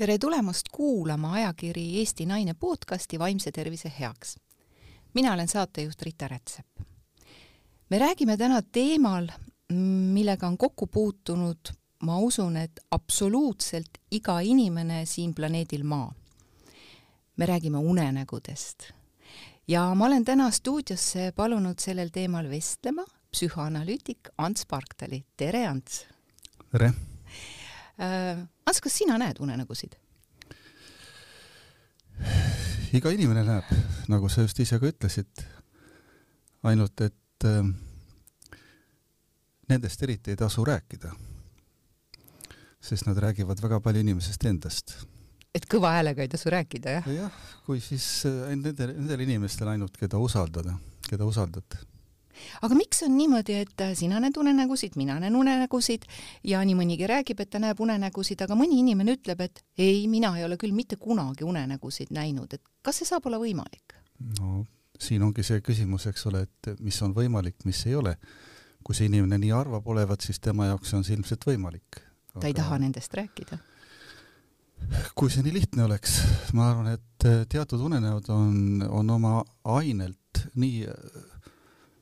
tere tulemast kuulama ajakiri Eesti Naine podcasti Vaimse tervise heaks. mina olen saatejuht Rita Rätsep. me räägime täna teemal, millega on kokku puutunud, ma usun, et absoluutselt iga inimene siin planeedil Maa. me räägime unenägudest. ja ma olen täna stuudiosse palunud sellel teemal vestlema psühhoanalüütik Ants Parktali, tere Ants! tere! Ants, kas sina näed unenägusid? iga inimene näeb, nagu sa just ise ka ütlesid, ainult et äh, nendest eriti ei tasu rääkida. sest nad räägivad väga palju inimesest endast. et kõva häälega ei tasu rääkida, jah? jah, kui siis äh, nendel, nendel inimestel ainult, keda usaldada, keda usaldad aga miks on niimoodi, et äh, sina näed unenägusid, mina näen unenägusid ja nii mõnigi räägib, et ta näeb unenägusid, aga mõni inimene ütleb, et ei, mina ei ole küll mitte kunagi unenägusid näinud, et kas see saab olla võimalik? no siin ongi see küsimus, eks ole, et mis on võimalik, mis ei ole. kui see inimene nii arvab olevat, siis tema jaoks on see ilmselt võimalik. ta ei taha nendest rääkida? kui see nii lihtne oleks, ma arvan, et äh, teatud unenäod on, on oma ainelt nii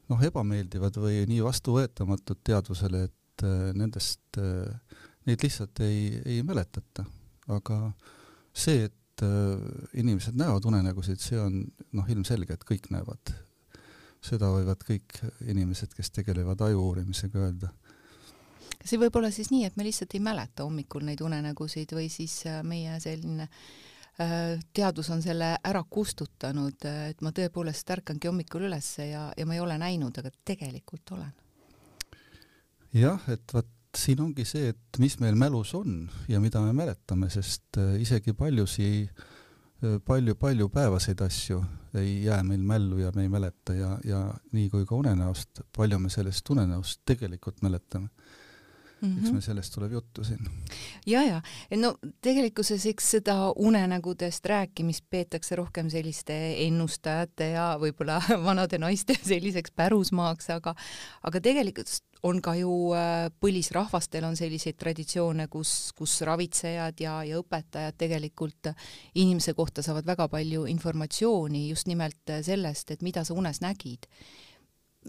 noh, ebameeldivad või nii vastuvõetamatud teadvusele, et äh, nendest äh,, neid lihtsalt ei, ei mäletata. aga see, et äh, inimesed näevad unenägusid, see on noh, ilmselge, et kõik näevad. seda võivad kõik inimesed, kes tegelevad aju uurimisega öelda kas see võib olla siis nii, et me lihtsalt ei mäleta hommikul neid unenägusid või siis meie selline äh, teadus on selle ära kustutanud, äh, et ma tõepoolest ärkangi hommikul üles ja, ja ma ei ole näinud, aga tegelikult olen. jah, et vot siin ongi see, et mis meil mälus on ja mida me mäletame, sest isegi paljusi palju-palju päevaseid asju ei jää meil mällu ja me ei mäleta ja, ja nii kui ka unenäost, palju me sellest unenäost tegelikult mäletame mm. -hmm. eks meil sellest tuleb juttu siin. ja, ja no tegelikkuses eks seda unenägudest rääkimist peetakse rohkem selliste ennustajate ja võib-olla vanade naiste selliseks pärusmaaks, aga aga tegelikult on ka ju äh, põlisrahvastel on selliseid traditsioone, kus, kus ravitsejad ja, ja õpetajad tegelikult inimese kohta saavad väga palju informatsiooni just nimelt sellest, et mida sa unes nägid.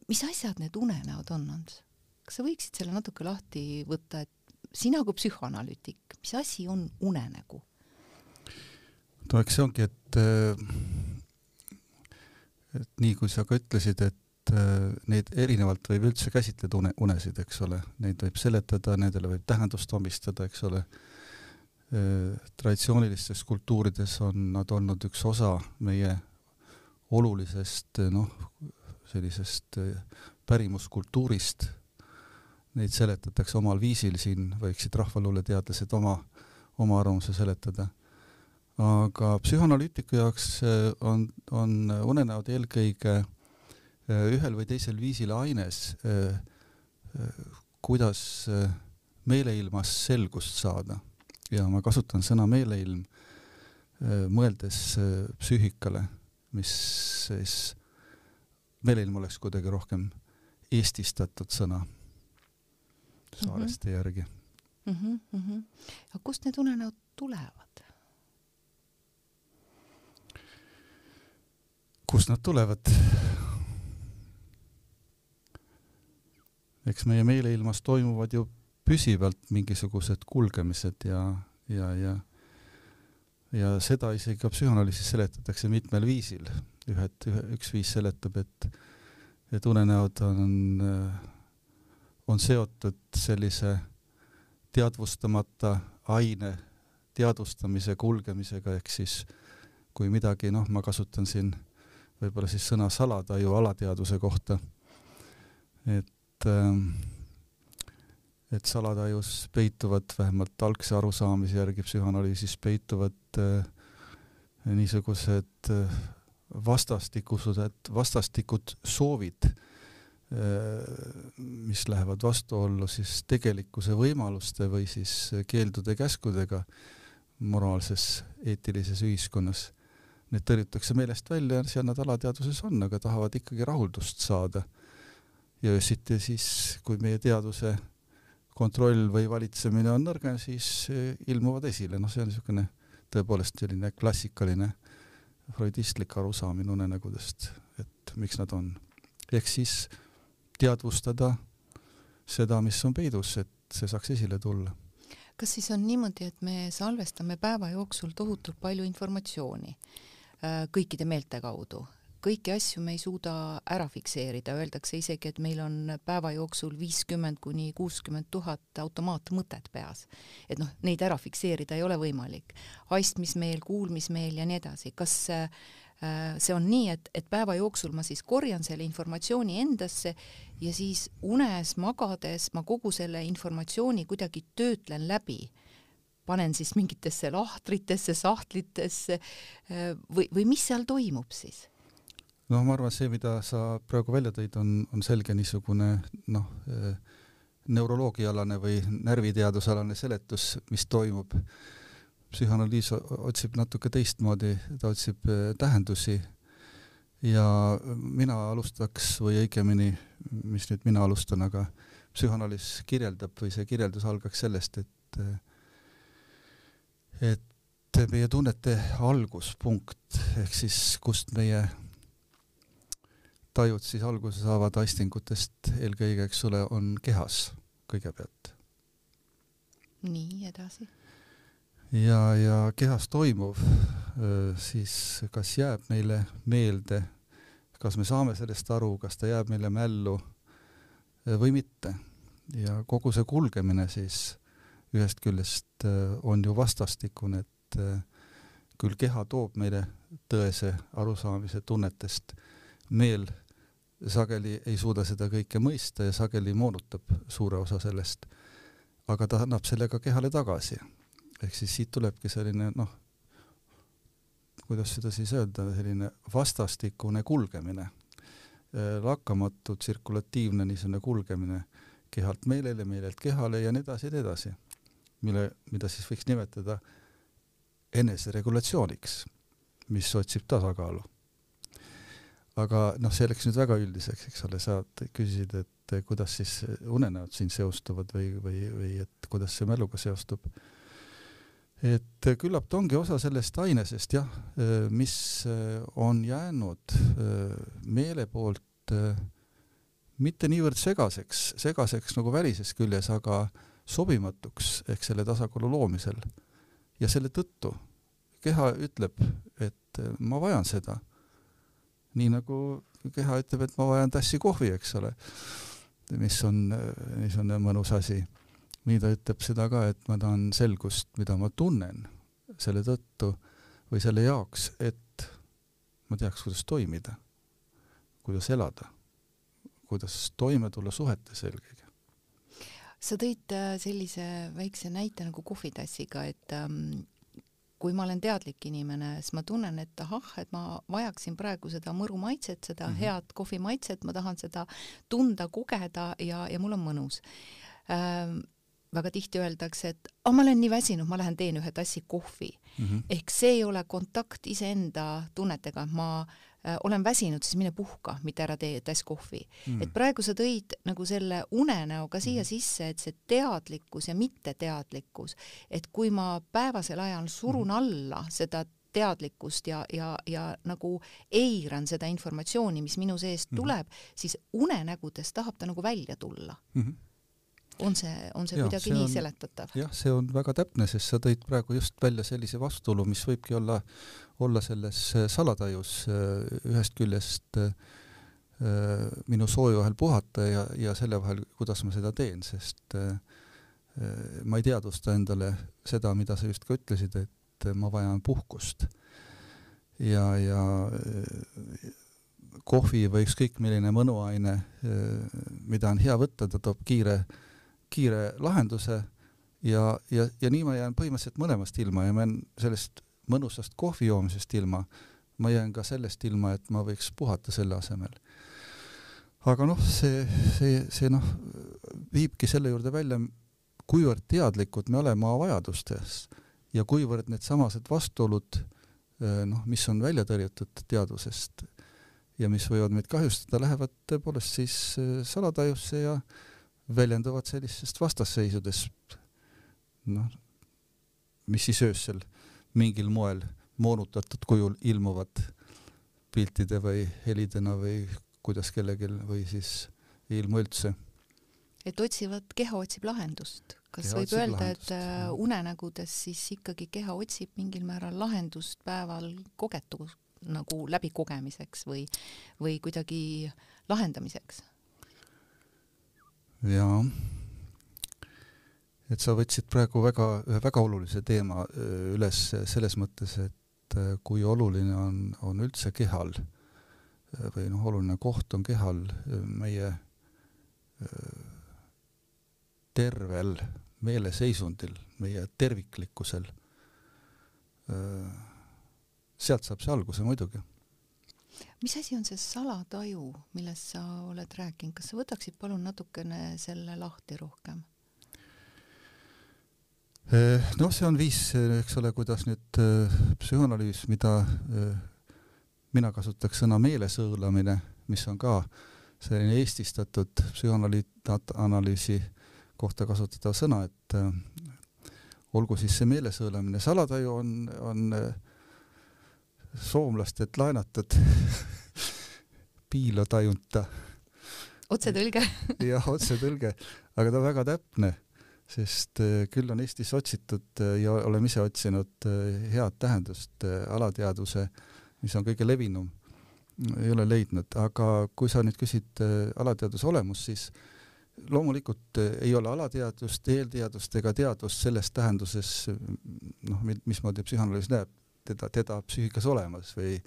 mis asjad need unenäod on, Ants? Kas sa võiksid selle natuke lahti võtta, et sina kui psühhoanalüütik, mis asi on unenägu? no eks see ongi, et et nii kui sa ka ütlesid, et neid erinevalt võib üldse käsitleda une, unesid, eks ole, neid võib seletada, nendele võib tähendust omistada, eks ole. traditsioonilistes kultuurides on nad olnud üks osa meie olulisest noh, sellisest pärimuskultuurist neid seletatakse omal viisil, siin võiksid rahvaluuleteadlased oma, oma arvamuse seletada. aga psühhoanalüütiku jaoks äh, on, on unenäod eelkõige äh, ühel või teisel viisil aines, äh, kuidas meeleilmas selgust saada. ja ma kasutan sõna meeleilm, mõeldes psüühikale, mis siis, meeleilm oleks kuidagi rohkem eestistatud sõna Saareste mm -hmm. järgi mm. -hmm, mm -hmm. aga kust need unenäod tulevad? kust nad tulevad? eks meie meeleilmas toimuvad ju püsivalt mingisugused kulgemised ja, ja, ja ja seda isegi ka psühhanalüüsis seletatakse mitmel viisil. ühed, ühe, üks viis seletab, et, et unenäod on äh, on seotud sellise teadvustamata aine teadvustamise kulgemisega, ehk siis kui midagi, noh, ma kasutan siin võib-olla siis sõna salataju alateadvuse kohta, et ähm, et salatajus peituvad vähemalt algse arusaamise järgi psühhanalüüsis peituvad äh, niisugused äh, vastastikused, vastastikud soovid äh, mis lähevad vastuollu siis tegelikkuse võimaluste või siis keeldude-käskudega moraalses eetilises ühiskonnas. Need tõrjutakse meelest välja ja seal nad alateadvuses on, aga tahavad ikkagi rahuldust saada. ja öösiti siis, kui meie teaduse kontroll või valitsemine on nõrgem, siis ilmuvad esile, noh, see on niisugune tõepoolest selline klassikaline freudistlik arusaamine unenägudest, et miks nad on. ehk siis teadvustada seda, mis on peidus, et see saaks esile tulla. kas siis on niimoodi, et me salvestame päeva jooksul tohutult palju informatsiooni äh, kõikide meelte kaudu, kõiki asju me ei suuda ära fikseerida, öeldakse isegi, et meil on päeva jooksul viiskümmend kuni kuuskümmend tuhat automaatmõtet peas. et noh, neid ära fikseerida ei ole võimalik. haistmismeel, kuulmismeel ja nii edasi, kas äh, see on nii, et, et päeva jooksul ma siis korjan selle informatsiooni endasse ja siis unes magades ma kogu selle informatsiooni kuidagi töötlen läbi panen siis mingitesse lahtritesse, sahtlitesse äh, või, või mis seal toimub siis? noh, ma arvan, see, mida sa praegu välja tõid, on, on selge niisugune noh, eh, neuroloogiaalane või närviteadusalane seletus, mis toimub. Psühhanalüüs otsib natuke teistmoodi, ta otsib eh, tähendusi ja mina alustaks või õigemini, mis nüüd mina alustan, aga psühhanalüüs kirjeldab või see kirjeldus algaks sellest, et eh, et meie tunnete alguspunkt ehk siis kust meie tajud siis alguse saavad aistingutest eelkõige, eks ole, on kehas kõigepealt. nii, edasi. Ja, ja kehas toimuv siis kas jääb meile meelde, kas me saame sellest aru, kas ta jääb meile mällu või mitte. ja kogu see kulgemine siis ühest küljest on ju vastastikune, et küll keha toob meile tõese arusaamise tunnetest meel sageli ei suuda seda kõike mõista ja sageli moonutab suure osa sellest, aga ta annab selle ka kehale tagasi. Ehk siis siit tulebki selline noh, kuidas seda siis öelda, selline vastastikune kulgemine, äh, lakkamatu tsirkulatiivne niisugune kulgemine kehalt meelele, meelelt kehale ja nii edasi ja nii edasi, mille, mida siis võiks nimetada eneseregulatsiooniks, mis otsib tasakaalu. Aga noh, see läks nüüd väga üldiseks, eks ole, sa küsisid, et kuidas siis unenäod siin seostuvad või, või, või et kuidas see mäluga seostub. Et küllap ta ongi osa sellest ainesest jah, mis on jäänud meele poolt mitte niivõrd segaseks, segaseks nagu välises küljes, aga sobimatuks ehk selle tasakaalu loomisel. ja selle tõttu keha ütleb, et ma vajan seda nii nagu keha ütleb, et ma vajan tassi kohvi, eks ole, mis on niisugune mõnus asi. Nii ta ütleb seda ka, et ma tahan selgust, mida ma tunnen selle tõttu või selle jaoks, et ma teaks, kuidas toimida, kuidas elada, kuidas toime tulla suhetes eelkõige sa tõid äh, sellise väikse näite nagu kohvitassiga, et ähm, kui ma olen teadlik inimene, siis ma tunnen, et ahah, et ma vajaksin praegu seda mõru maitset, seda mm -hmm. head kohvi maitset, ma tahan seda tunda, kogeda ja, ja mul on mõnus ähm, väga tihti öeldakse, et oh, ma olen nii väsinud, ma lähen teen ühe tassi kohvi mm. -hmm. ehk see ei ole kontakt iseenda tunnetega, ma äh, olen väsinud, siis mine puhka, mitte ära tee tass kohvi mm. -hmm. et praegu sa tõid nagu selle unenäo ka siia mm -hmm. sisse, et see teadlikkus ja mitteteadlikkus, et kui ma päevasel ajal surun mm -hmm. alla seda teadlikkust ja, ja, ja nagu eiran seda informatsiooni, mis minu seest mm -hmm. tuleb, siis unenägudes tahab ta nagu välja tulla mm. -hmm on see, on see ja, kuidagi see nii on, seletatav? jah, see on väga täpne, sest sa tõid praegu just välja sellise vastuolu, mis võibki olla, olla selles äh, salatajus äh, ühest küljest äh, minu soovi vahel puhata ja, ja selle vahel, kuidas ma seda teen, sest ma ei teadvusta endale seda, mida sa just ka ütlesid, et ma vajan puhkust. ja, ja kohvi või ükskõik milline mõnuaine, mida on hea võtta, ta toob kiire äh, kiire lahenduse ja, ja, ja nii ma jään põhimõtteliselt mõlemast ilma ja ma jään sellest mõnusast kohvi joomisest ilma, ma jään ka sellest ilma, et ma võiks puhata selle asemel. aga noh, see, see, see noh, viibki selle juurde välja, kuivõrd teadlikud me oleme oma vajadustest ja kuivõrd needsamased vastuolud eh, noh, mis on välja tõrjutud teadvusest ja mis võivad meid kahjustada, lähevad tõepoolest siis eh, salatajusse ja äh, väljenduvad sellistest vastasseisudes, noh, mis siis öösel mingil moel moonutatud kujul ilmuvad piltide või helidena või kuidas kellelgi või siis ilmu üldse. et otsivad, keha otsib lahendust, kas keha võib öelda, et äh, unenägudes siis ikkagi keha otsib mingil määral lahendust päeval kogetu nagu läbikogemiseks või, või kuidagi lahendamiseks? Jaa, et sa võtsid praegu väga, ühe väga olulise teema äh, üles selles mõttes, et äh, kui oluline on, on üldse kehal või noh, oluline koht on kehal meie tervel meeleseisundil, meie terviklikkusel. sealt saab see alguse muidugi. Mis asi on see salataju, millest sa oled rääkinud, kas sa võtaksid palun natukene selle lahti rohkem? noh, see on viis, eks ole, kuidas nüüd psühhoanalüüs, mida mina kasutaks sõna meelesõõlamine, mis on ka selline eestistatud psühhoanalüüsi kohta kasutatav sõna, et olgu siis see meelesõõlamine, salataju on, on äh, soomlastelt laenatud piilotajunta. otsetõlge jah, otsetõlge, aga ta on väga täpne, sest äh, küll on Eestis otsitud ja oleme ise otsinud head tähendust alateadvuse, mis on kõige levinum, ei ole leidnud, aga kui sa nüüd küsid alateadvuse olemust, siis loomulikult eh, ei ole alateadvust, eelteadvust ega teadvust selles tähenduses, noh, mismoodi psühhanalüüs näeb, teda, teda psüühikas olemas või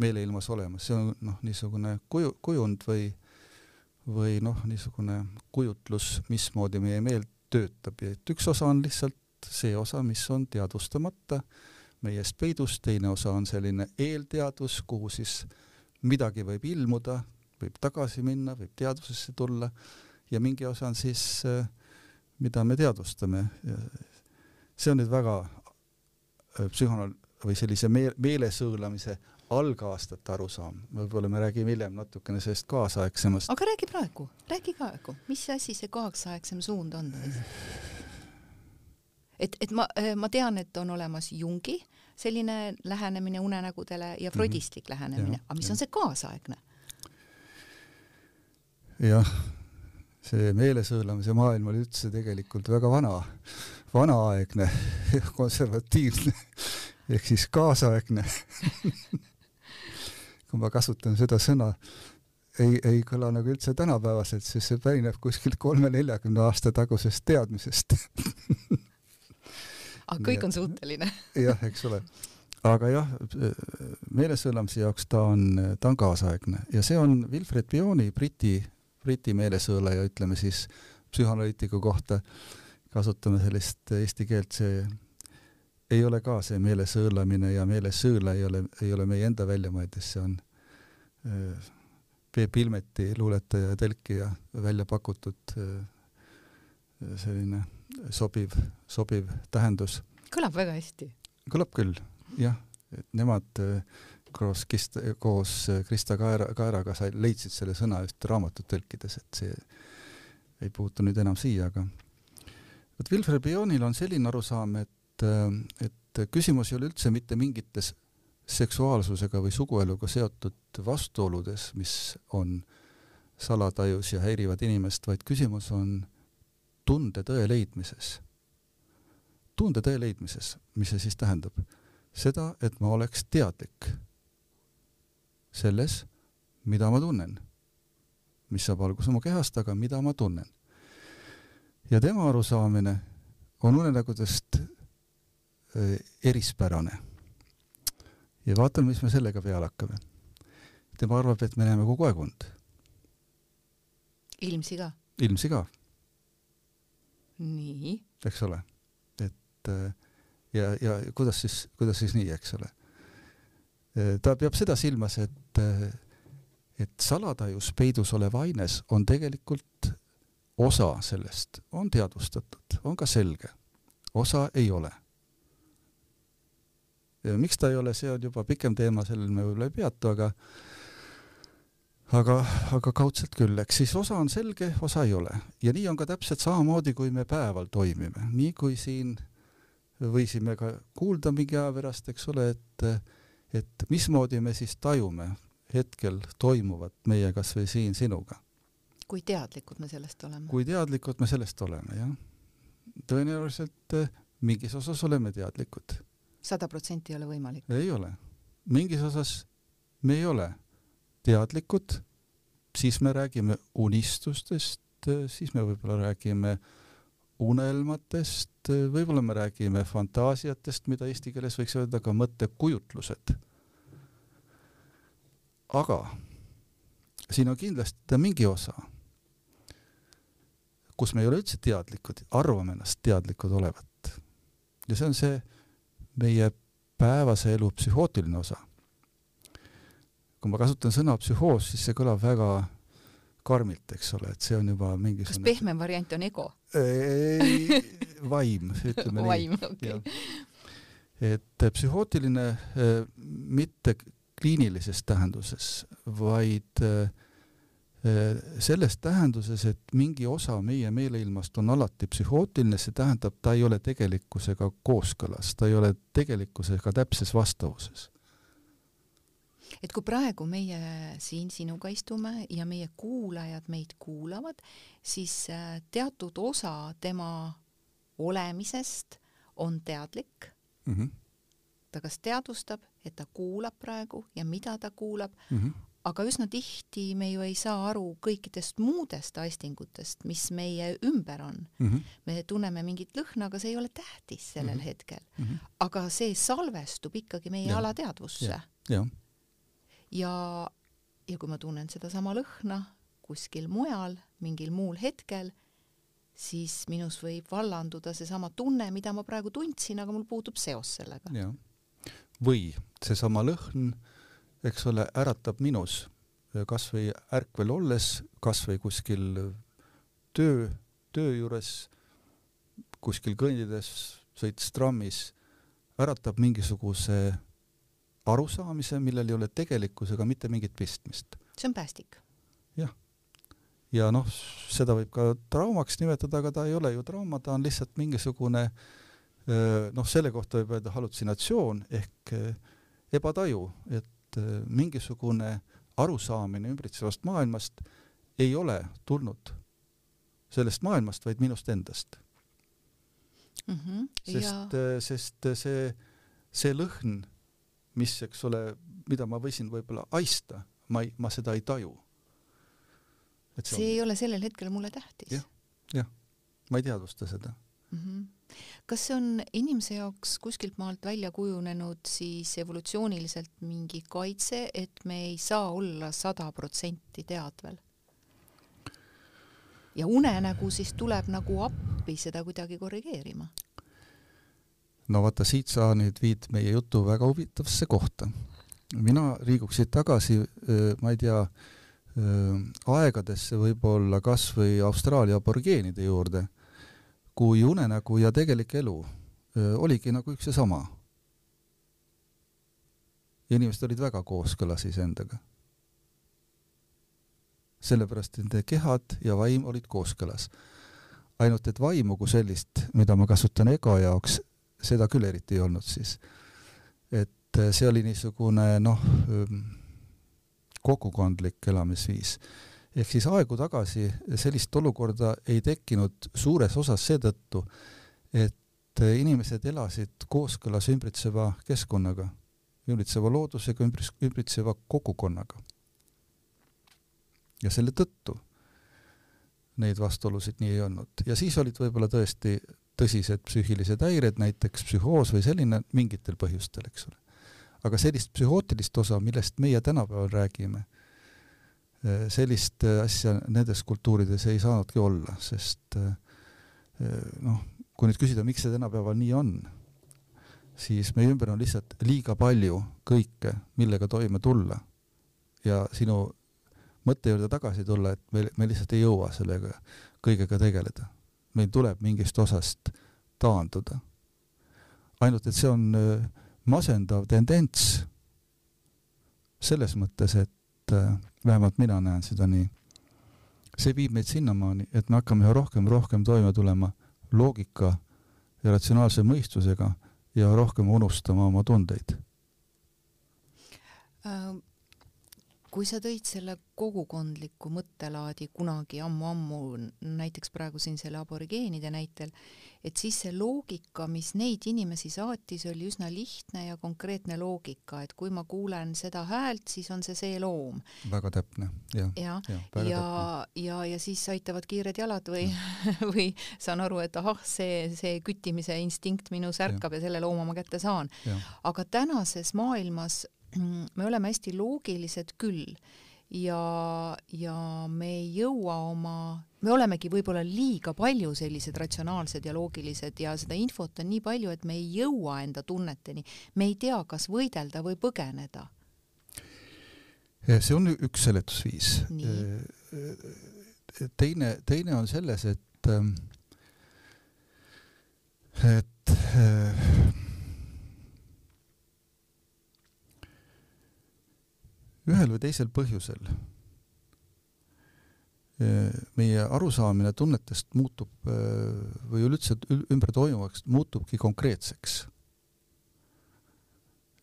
meeleilmas olemas, see on noh, niisugune kuju, kujund või, või noh, niisugune kujutlus, mismoodi meie meel töötab. Ja et üks osa on lihtsalt see osa, mis on teadvustamata meiest peidus, teine osa on selline eelteadvus, kuhu siis midagi võib ilmuda, võib tagasi minna, võib teadvusesse tulla. Ja mingi osa on siis, äh, mida me teadvustame. see on nüüd väga äh, psühhonaal- või sellise meel-, meelesõõlamise algaastate arusaam, võib-olla me räägime hiljem natukene sellest kaasaegsemast. aga räägi praegu, räägi praegu, mis asi see kaasaegsem suund on? et, et ma, äh, ma tean, et on olemas Jungi selline lähenemine unenägudele ja freudistlik mm -hmm. lähenemine, aga mis ja. on see kaasaegne? jah see meelesõõlamise maailm oli üldse tegelikult väga vana, vanaaegne, konservatiivne ehk siis kaasaegne. Kui ma kasutan seda sõna, ei, ei kõla nagu üldse tänapäevaselt, sest see pärineb kuskilt kolme-neljakümne aasta tagusest teadmisest. Aga kõik on suuteline. jah, eks ole. aga jah, meelesõõlamise jaoks ta on, ta on kaasaegne. Ja see on Wilfred Bioni, Briti Briti meelesõõlaja, ütleme siis psühhoanalüütiku kohta, kasutame sellist eesti keelt, see ei ole ka see meelesõõlamine ja meelesõõla ei ole, ei ole meie enda väljamõeldis, see on äh, Peep Ilmeti luuletaja ja tõlkija välja pakutud äh, selline sobiv, sobiv tähendus. kõlab väga hästi. kõlab küll, jah, et nemad äh, koos Kist-, koos Krista Kaera, Kaeraga sai, leidsid selle sõna just raamatut tõlkides, et see ei puutu nüüd enam siia, aga vot Wilfred Bionil on selline arusaam, et, et küsimus ei ole üldse mitte mingites seksuaalsusega või sugueluga seotud vastuoludes, mis on salatajus ja häirivad inimest, vaid küsimus on tundetõe leidmises. tundetõe leidmises, mis see siis tähendab? seda, et ma oleks teadlik selles, mida ma tunnen. mis saab alguse mu kehast, aga mida ma tunnen. ja tema arusaamine on unenägudest äh, erispärane. ja vaatame, mis me sellega peale hakkame. tema arvab, et me näeme kogu aeg und. ilmsi ka? ilmsi ka. nii. eks ole, et äh, ja, ja kuidas siis, kuidas siis nii, eks ole ta peab seda silmas, et, et salatajus peidus olev aines on tegelikult osa sellest, on teadvustatud, on ka selge, osa ei ole. Miks ta ei ole, see on juba pikem teema, sellel me võib-olla ei peatu, aga aga, aga kaudselt küll, eks siis osa on selge, osa ei ole. ja nii on ka täpselt samamoodi, kui me päeval toimime, nii kui siin võisime ka kuulda mingi aja pärast, eks ole, et, et mismoodi me siis tajume hetkel toimuvat meie kas või siin sinuga. kui teadlikud me sellest oleme? kui teadlikud me sellest oleme, jah. tõenäoliselt eh, mingis osas oleme teadlikud. Sada protsenti ei ole võimalik? ei ole. mingis osas me ei ole teadlikud, siis me räägime unistustest, siis me võib-olla räägime unelmatest, võib-olla me räägime fantaasiatest, mida eesti keeles võiks öelda ka mõttekujutlused. aga siin on kindlasti mingi osa, kus me ei ole üldse teadlikud, arvame ennast teadlikud olevat. ja see on see meie päevase elu psühhootiline osa kui ma kasutan sõna psühhoos, siis see kõlab väga karmilt, eks ole, et see on juba mingisugune kas pehmem variant on ego? ei, vaim, ütleme vaim, nii. okei okay.. et psühhootiline äh, mitte kliinilises tähenduses, vaid äh, selles tähenduses, et mingi osa meie meeleilmast on alati psühhootiline, see tähendab, ta ei ole tegelikkusega kooskõlas, ta ei ole tegelikkusega täpses vastavuses et kui praegu meie siin sinuga istume ja meie kuulajad meid kuulavad, siis äh, teatud osa tema olemisest on teadlik mm. -hmm. ta kas teadvustab, et ta kuulab praegu ja mida ta kuulab mm, -hmm. Aga üsna tihti me ju ei saa aru kõikidest muudest aistingutest, mis meie ümber on mm. -hmm. me tunneme mingit lõhna, aga see ei ole tähtis sellel mm -hmm. hetkel mm. -hmm. aga see salvestub ikkagi meie ja. alateadvusse. jah ja, ja kui ma tunnen sedasama lõhna kuskil mujal, mingil muul hetkel, siis minus võib vallanduda seesama tunne, mida ma praegu tundsin, aga mul puudub seos sellega. või seesama lõhn, eks ole, äratab minus kas või ärkvel olles, kas või kuskil töö, töö juures, kuskil kõndides, sõites trammis, äratab mingisuguse arusaamise, millel ei ole tegelikkusega mitte mingit pistmist. see on päästik. jah. ja noh, seda võib ka traumaks nimetada, aga ta ei ole ju trauma, ta on lihtsalt mingisugune noh, selle kohta võib öelda hallutsinatsioon ehk ebataju, et mingisugune arusaamine ümbritsevast maailmast ei ole tulnud sellest maailmast, vaid minust endast mm. -hmm, sest, sest see, see lõhn mis, eks ole, mida ma võisin võib-olla haista, ma ei, ma seda ei taju. see, see on... ei ole sellel hetkel mulle tähtis ja,. jah, ma ei teadvusta seda mm. -hmm. Kas see on inimese jaoks kuskilt maalt välja kujunenud siis evolutsiooniliselt mingi kaitse, et me ei saa olla sada protsenti teadvel? ja unenägu siis tuleb nagu appi seda kuidagi korrigeerima no vaata, siit sa nüüd viid meie jutu väga huvitavasse kohta. mina liiguks siit tagasi, ma ei tea, aegadesse võib-olla kas või Austraalia aborgeenide juurde, kui unenägu ja tegelik elu oligi nagu üks ja sama. inimesed olid väga kooskõlas iseendaga. sellepärast, nende kehad ja vaim olid kooskõlas. ainult et vaimu kui sellist, mida ma kasutan ego jaoks, seda küll eriti ei olnud siis. et see oli niisugune noh, kogukondlik elamisviis. Ehk siis aegu tagasi sellist olukorda ei tekkinud suures osas seetõttu, et inimesed elasid kooskõlas ümbritseva keskkonnaga, ümbritseva loodusega, ümbris-, ümbritseva kogukonnaga. ja selle tõttu neid vastuolusid nii ei olnud ja siis olid võib-olla tõesti tõsised psüühilised häired, näiteks psühhoos või selline mingitel põhjustel, eks ole. aga sellist psühhootilist osa, millest meie tänapäeval räägime, sellist eh, asja nendes kultuurides ei saanudki olla, sest eh, noh, kui nüüd küsida, miks see tänapäeval nii on, siis meie ümber on lihtsalt liiga palju kõike, millega toime tulla. ja sinu mõtte juurde tagasi tulla, et me, me lihtsalt ei jõua sellega kõigega tegeleda meil tuleb mingist osast taanduda. ainult et see on äh, masendav tendents selles mõttes, et äh, vähemalt mina näen seda nii. see viib meid sinnamaani, et me hakkame üha rohkem, rohkem toime tulema loogika ja ratsionaalse mõistusega ja rohkem unustama oma tundeid äh, kui sa tõid selle kogukondliku mõttelaadi kunagi ammu-ammu, näiteks praegu siin selle aborigeenide näitel, et siis see loogika, mis neid inimesi saatis, oli üsna lihtne ja konkreetne loogika, et kui ma kuulen seda häält, siis on see see loom. väga täpne, jah. ja, ja, ja, ja, ja, ja siis aitavad kiired jalad või või saan aru, et ahah, see, see küttimise instinkt minus ärkab ja, ja selle looma ma kätte saan. aga tänases maailmas me oleme hästi loogilised küll ja, ja me ei jõua oma, me olemegi võib-olla liiga palju sellised ratsionaalsed ja loogilised ja seda infot on nii palju, et me ei jõua enda tunneteni. me ei tea, kas võidelda või põgeneda. see on üks seletusviis. teine, teine on selles, et, et ühel või teisel põhjusel meie arusaamine tunnetest muutub või üleüldse ümber toimuvaks muutubki konkreetseks.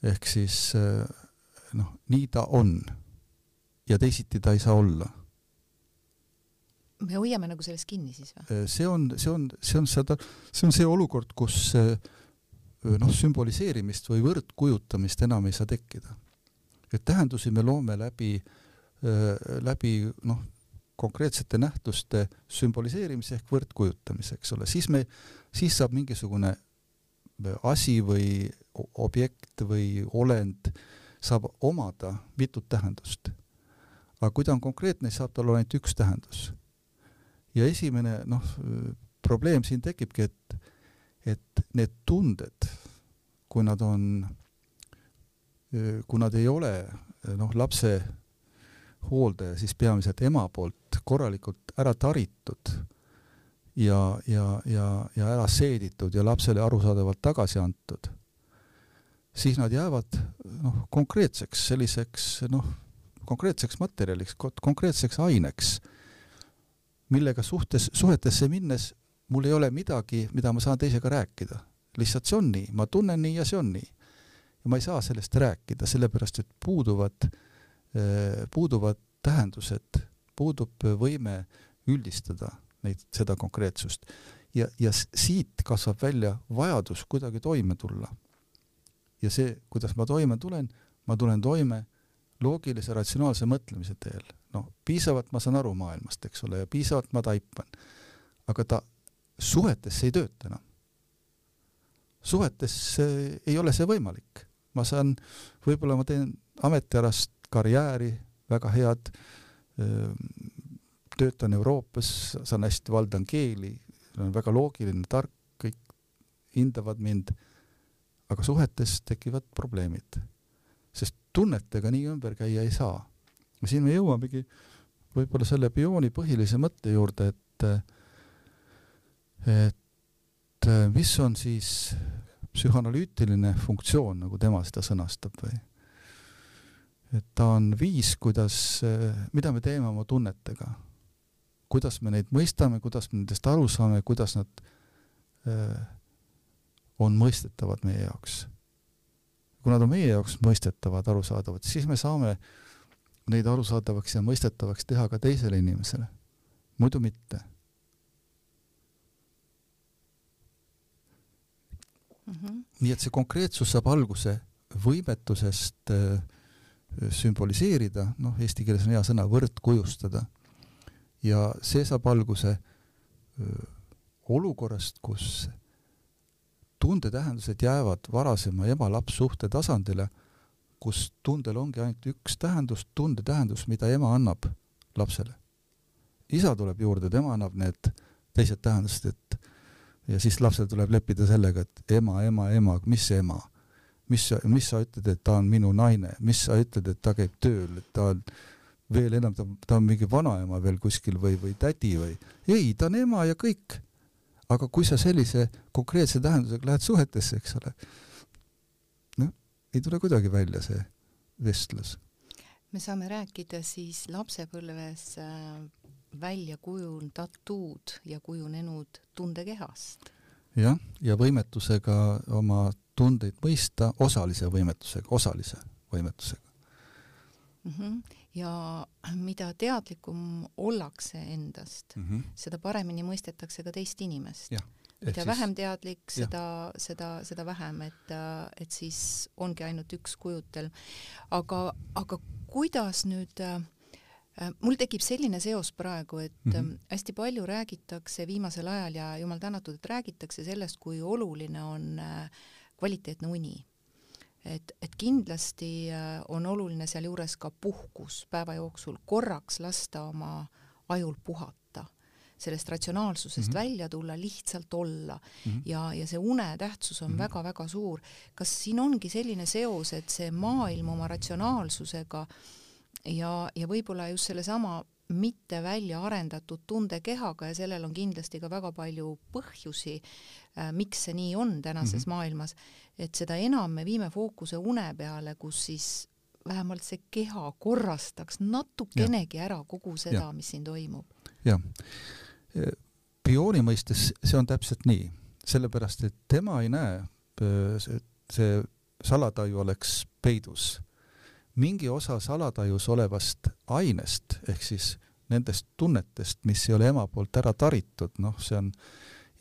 ehk siis noh, nii ta on ja teisiti ta ei saa olla. me hoiame nagu sellest kinni siis või? see on, see on, see on seda, see on see olukord, kus noh, sümboliseerimist või võrdkujutamist enam ei saa tekkida et tähendusi me loome läbi, läbi noh, konkreetsete nähtuste sümboliseerimise ehk võrdkujutamise, eks ole, siis me, siis saab mingisugune asi või objekt või olend saab omada mitut tähendust. aga kui ta on konkreetne, siis saab tal olla ainult üks tähendus. ja esimene noh, probleem siin tekibki, et, et need tunded, kui nad on kui nad ei ole noh, lapse hooldaja, siis peamiselt ema poolt korralikult ära taritud ja, ja, ja, ja ära seeditud ja lapsele arusaadavalt tagasi antud, siis nad jäävad noh, konkreetseks selliseks noh, konkreetseks materjaliks, konkreetseks aineks, millega suhtes, suhetesse minnes mul ei ole midagi, mida ma saan teisega rääkida. lihtsalt see on nii, ma tunnen nii ja see on nii ja ma ei saa sellest rääkida, sellepärast et puuduvad, eh, puuduvad tähendused, puudub võime üldistada neid, seda konkreetsust. ja, ja siit kasvab välja vajadus kuidagi toime tulla. ja see, kuidas ma toime tulen, ma tulen toime loogilise ratsionaalse mõtlemise teel. noh, piisavalt ma saan aru maailmast, eks ole, ja piisavalt ma taipan. aga ta suhetes ei tööta enam. suhetes ei ole see võimalik ma saan, võib-olla ma teen ametialast karjääri, väga head, töötan Euroopas, saan hästi, valdan keeli, olen väga loogiline, tark, kõik hindavad mind, aga suhetes tekivad probleemid. sest tunnetega nii ümber käia ei saa. ja siin me jõuamegi võib-olla selle biooni põhilise mõtte juurde, et et mis on siis psühhanalüütiline funktsioon, nagu tema seda sõnastab või et ta on viis, kuidas, mida me teeme oma tunnetega. kuidas me neid mõistame, kuidas me nendest aru saame, kuidas nad äh, on mõistetavad meie jaoks. kui nad on meie jaoks mõistetavad, arusaadavad, siis me saame neid arusaadavaks ja mõistetavaks teha ka teisele inimesele. muidu mitte mm. -hmm. nii et see konkreetsus saab alguse võimetusest äh, sümboliseerida, noh, eesti keeles on hea sõna, võrdkujustada. ja see saab alguse äh, olukorrast, kus tundetähendused jäävad varasema ema-laps suhte tasandile, kus tundel ongi ainult üks tähendus, tundetähendus, mida ema annab lapsele. isa tuleb juurde, tema annab need teised tähendused, et ja siis lapsel tuleb leppida sellega, et ema, ema, ema, mis ema? mis sa, mis sa ütled, et ta on minu naine, mis sa ütled, et ta käib tööl, et ta on veel enam, ta, ta on mingi vanaema veel kuskil või, või tädi või, ei, ta on ema ja kõik. aga kui sa sellise konkreetse tähendusega lähed suhetesse, eks ole, noh, ei tule kuidagi välja see vestlus. me saame rääkida siis lapsepõlves äh, välja kujundatud ja kujunenud tundekehast. jah, ja võimetusega oma tundeid mõista, osalise võimetusega, osalise võimetusega mm. -hmm. ja mida teadlikum ollakse endast mm, -hmm. seda paremini mõistetakse ka teist inimest. mida siis... vähem teadlik, seda, seda, seda vähem, et, et siis ongi ainult üks kujutelm. aga, aga kuidas nüüd äh, mul tekib selline seos praegu, et mm -hmm. hästi palju räägitakse viimasel ajal ja jumal tänatud, et räägitakse sellest, kui oluline on äh, kvaliteetne uni et, et kindlasti äh, on oluline sealjuures ka puhkus päeva jooksul, korraks lasta oma ajul puhata, sellest ratsionaalsusest mm -hmm. välja tulla, lihtsalt olla mm -hmm. ja, ja see une tähtsus on väga-väga mm -hmm. suur. kas siin ongi selline seos, et see maailm oma ratsionaalsusega ja, ja võib-olla just sellesama mitte välja arendatud tundekehaga ja sellel on kindlasti ka väga palju põhjusi, äh, miks see nii on tänases mm -hmm. maailmas, et seda enam me viime fookuse une peale, kus siis vähemalt see keha korrastaks natukenegi ära kogu seda, mis siin toimub. jah, biooni mõistes see on täpselt nii, sellepärast et tema ei näe, et see salataju oleks peidus mingi osa salatajus olevast ainest ehk siis nendest tunnetest, mis ei ole ema poolt ära taritud, noh, see on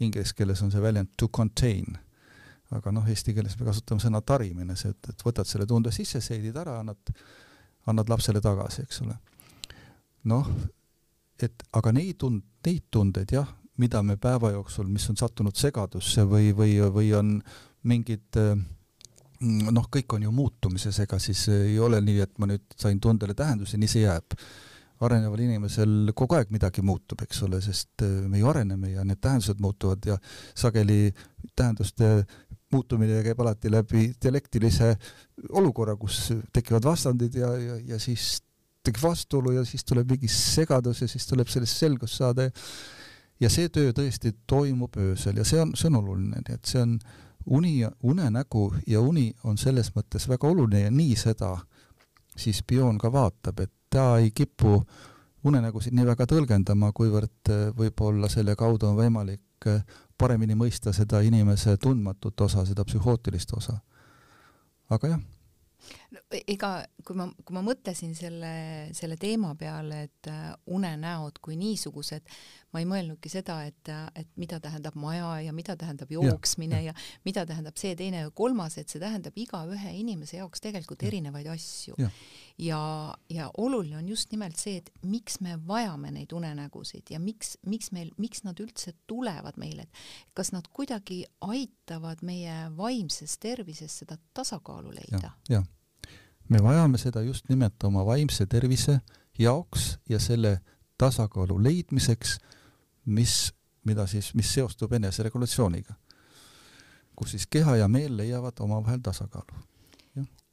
inglise keeles on see väljend to contain, aga noh, eesti keeles me kasutame sõna tarimine, see, et, et võtad selle tunde sisse, seedid ära, annad, annad lapsele tagasi, eks ole. noh, et aga neid tund-, neid tundeid jah, mida me päeva jooksul, mis on sattunud segadusse või, või, või on mingid äh, noh, kõik on ju muutumises, ega siis ei ole nii, et ma nüüd sain tundele tähenduse, nii see jääb. areneval inimesel kogu aeg midagi muutub, eks ole, sest äh, me ju areneme ja need tähendused muutuvad ja sageli tähenduste muutumine käib alati läbi dialektilise olukorra, kus tekivad vastandid ja, ja, ja siis tekib vastuolu ja siis tuleb mingi segadus ja siis tuleb sellest selgust saada ja ja see töö tõesti toimub öösel ja see on, see on oluline, nii et see on uni, unenägu ja uni on selles mõttes väga oluline ja nii seda siis Bion ka vaatab, et ta ei kipu unenägusid nii väga tõlgendama, kuivõrd äh, võib-olla selle kaudu on võimalik äh, paremini mõista seda inimese tundmatut osa, seda psühhootilist osa. aga jah no e-, ega kui ma, kui ma mõtlesin selle, selle teema peale, et äh, unenäod kui niisugused, ma ei mõelnudki seda, et, äh, et mida tähendab maja ja mida tähendab jooksmine ja, ja. ja mida tähendab see, teine ja kolmas, et see tähendab igaühe inimese jaoks tegelikult ja. erinevaid asju. ja, ja, ja oluline on just nimelt see, et miks me vajame neid unenägusid ja miks, miks meil, miks nad üldse tulevad meile, et kas nad kuidagi aitavad meie vaimses tervises seda tasakaalu leida? jah me vajame seda just nimelt oma vaimse tervise jaoks ja selle tasakaalu leidmiseks, mis, mida siis, mis seostub eneseregulatsiooniga, kus siis keha ja meel leiavad omavahel tasakaalu.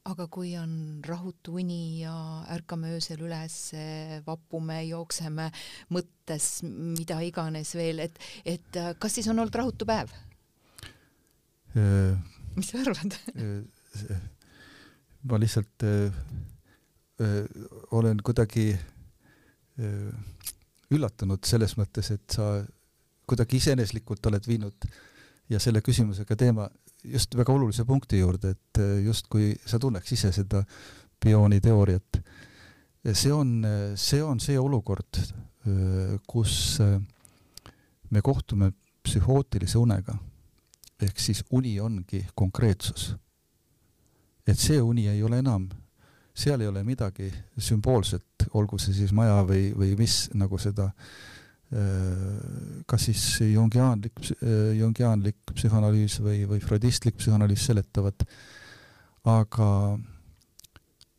aga kui on rahutu uni ja ärkame öösel üles, vapume, jookseme mõttes, mida iganes veel, et, et kas siis on olnud rahutu päev? mis sa arvad ma lihtsalt öö, öö, olen kuidagi öö, üllatunud selles mõttes, et sa kuidagi iseeneslikult oled viinud ja selle küsimusega teema just väga olulise punkti juurde, et justkui sa tunneks ise seda biooni teooriat. see on, see on see olukord, kus me kohtume psühhootilise unega. ehk siis uni ongi konkreetsus et see uni ei ole enam, seal ei ole midagi sümboolset, olgu see siis maja või, või mis nagu seda kas siis jungiaanlik, jungiaanlik psühhanalüüs või, või freudistlik psühhanalüüs seletavad, aga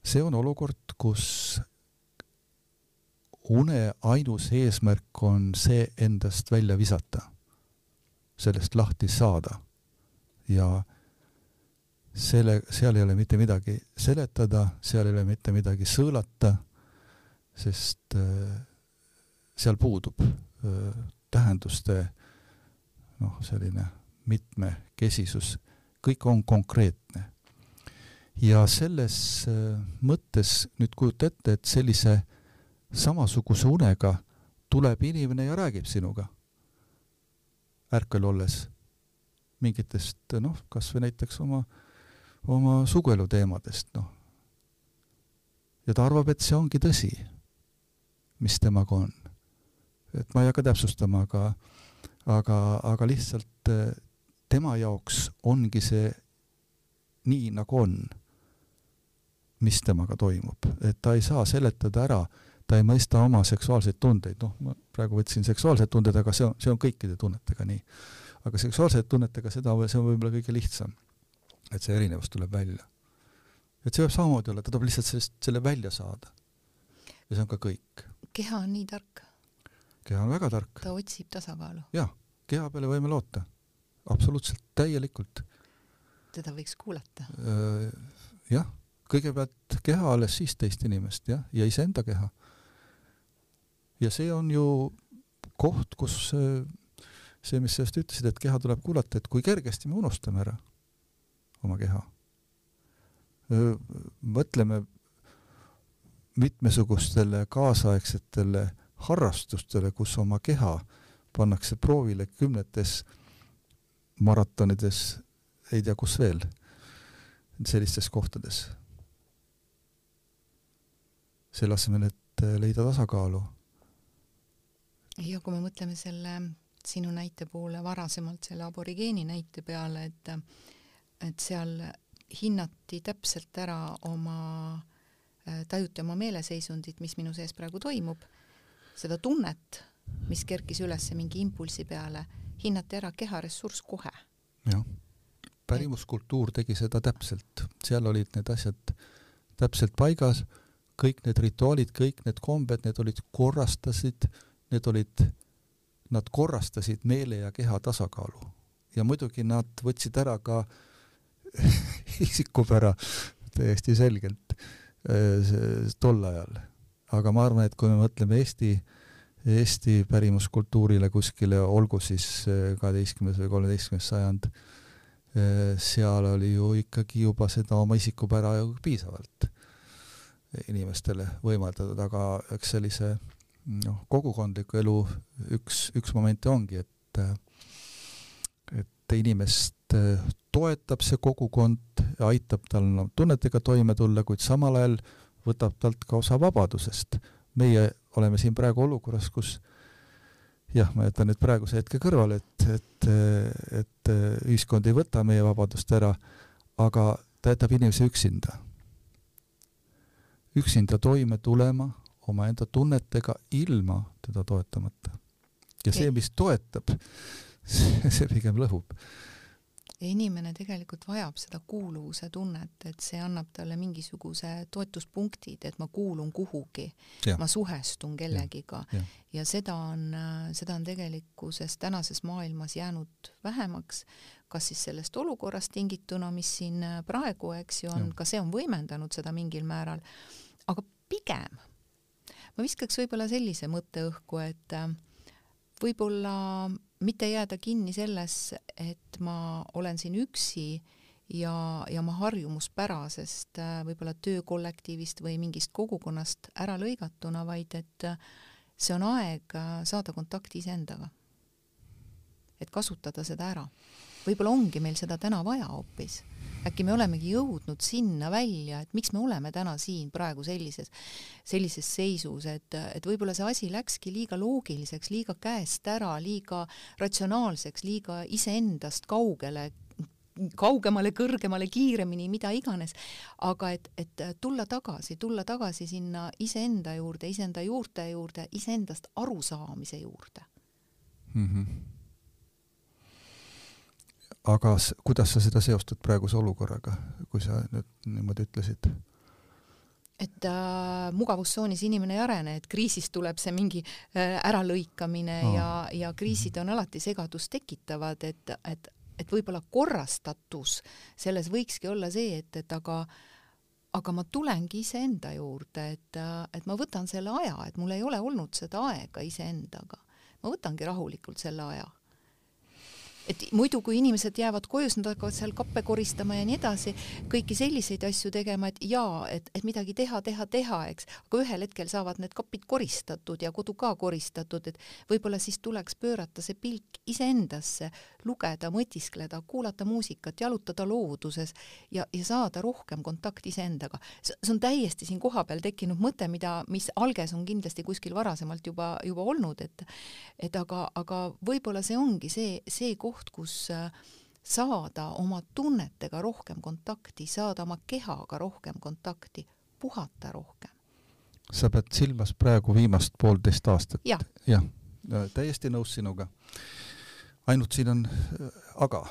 see on olukord, kus une ainus eesmärk on see endast välja visata, sellest lahti saada. Ja selle, seal ei ole mitte midagi seletada, seal ei ole mitte midagi sõõlata, sest äh, seal puudub äh, tähenduste noh, selline mitmekesisus, kõik on konkreetne. ja selles äh, mõttes nüüd kujuta ette, et sellise samasuguse unega tuleb inimene ja räägib sinuga ärkvel olles mingitest noh, kas või näiteks oma, oma suguelu teemadest, noh. ja ta arvab, et see ongi tõsi, mis temaga on. et ma ei hakka täpsustama, aga, aga, aga lihtsalt eh, tema jaoks ongi see nii, nagu on, mis temaga toimub, et ta ei saa seletada ära, ta ei mõista oma seksuaalseid tundeid, noh, ma praegu võtsin seksuaalsed tunded, aga see on, see on kõikide tunnetega nii. aga seksuaalsete tunnetega seda, see on võib-olla kõige lihtsam. Et see erinevus tuleb välja. et see võib samamoodi olla, ta tahab lihtsalt sellest, selle välja saada. ja see on ka kõik. keha on nii tark. keha on väga tark. ta otsib tasakaalu. jah, keha peale võime loota. absoluutselt, täielikult. teda võiks kuulata. jah, kõigepealt keha, alles siis teist inimest, jah, ja iseenda keha ja see on ju koht, kus see, mis sa just ütlesid, et keha tuleb kuulata, et kui kergesti me unustame ära oma keha. mõtleme mitmesugustele kaasaegsetele harrastustele, kus oma keha pannakse proovile kümnetes maratonides, ei tea kus veel, sellistes kohtades. selle asemel, et leida tasakaalu ja kui me mõtleme selle sinu näite poole varasemalt selle aborigeeni näite peale, et et seal hinnati täpselt ära oma, äh, tajuti oma meeleseisundit, mis minu sees praegu toimub, seda tunnet, mis kerkis üles mingi impulsi peale, hinnati ära keharessurss kohe. jah, pärimuskultuur tegi seda täpselt, seal olid need asjad täpselt paigas, kõik need rituaalid, kõik need kombed, need olid, korrastasid need olid, nad korrastasid meele ja keha tasakaalu. Ja muidugi nad võtsid ära ka isikupära täiesti selgelt tol ajal. aga ma arvan, et kui me mõtleme Eesti, Eesti pärimuskultuurile kuskile, olgu siis kaheteistkümnes või kolmeteistkümnes sajand, seal oli ju ikkagi juba seda oma isikupära ju piisavalt inimestele võimaldatud, aga eks sellise noh, kogukondliku elu üks, üks momente ongi, et inimest toetab see kogukond aitab tal no, tunnetega toime tulla, kuid samal ajal võtab talt ka osa vabadusest. meie oleme siin praegu olukorras, kus jah, ma jätan nüüd praeguse hetke kõrvale, et, et, et ühiskond ei võta meie vabadust ära, aga ta jätab inimese üksinda. üksinda toime tulema omaenda tunnetega ilma teda toetamata. ja see, mis toetab, see pigem lõhub. ja inimene tegelikult vajab seda kuuluvuse tunnet, et see annab talle mingisuguse toetuspunktid, et ma kuulun kuhugi, ma suhestun kellegiga. Ja, ja. ja seda on, seda on tegelikkuses tänases maailmas jäänud vähemaks, kas siis sellest olukorrast tingituna, mis siin praegu, eks ju, on, ka see on võimendanud seda mingil määral, aga pigem ma viskaks võib-olla sellise mõtte õhku, et äh, võib-olla mitte jääda kinni selles, et ma olen siin üksi ja, ja ma harjumuspärasest äh, võib-olla töökollektiivist või mingist kogukonnast ära lõigatuna, vaid et äh, see on aeg saada kontakti iseendaga. et kasutada seda ära. võib-olla ongi meil seda täna vaja hoopis äkki me olemegi jõudnud sinna välja, et miks me oleme täna siin praegu sellises, sellises seisus, et, et võib-olla see asi läkski liiga loogiliseks, liiga käest ära, liiga ratsionaalseks, liiga iseendast kaugele, kaugemale, kõrgemale, kiiremini, mida iganes, aga et, et tulla tagasi, tulla tagasi sinna iseenda juurde, iseenda juurte juurde, iseendast arusaamise juurde mm. -hmm aga kuidas sa seda seostad praeguse olukorraga, kui sa nüüd niimoodi ütlesid? et äh, mugavustsoonis inimene ei arene, et kriisist tuleb see mingi äh, äralõikamine oh. ja, ja kriisid on alati segadust tekitavad, et, et, et võib-olla korrastatus selles võikski olla see, et, et aga aga ma tulengi iseenda juurde, et, et ma võtan selle aja, et mul ei ole olnud seda aega iseendaga. ma võtangi rahulikult selle aja et muidu, kui inimesed jäävad koju, siis nad hakkavad seal kappe koristama ja nii edasi, kõiki selliseid asju tegema, et jaa, et, et midagi teha, teha, teha, eks, aga ühel hetkel saavad need kapid koristatud ja kodu ka koristatud, et võib-olla siis tuleks pöörata see pilk iseendasse, lugeda, mõtiskleda, kuulata muusikat, jalutada looduses ja, ja saada rohkem kontakti iseendaga. see on täiesti siin kohapeal tekkinud mõte, mida, mis alges on kindlasti kuskil varasemalt juba, juba olnud, et et aga, aga võib-olla see ongi see, see koht, koht, kus äh, saada oma tunnetega rohkem kontakti, saada oma kehaga rohkem kontakti, puhata rohkem. sa pead silmas praegu viimast poolteist aastat ja.? jah, täiesti nõus sinuga. ainult siin on äh, aga.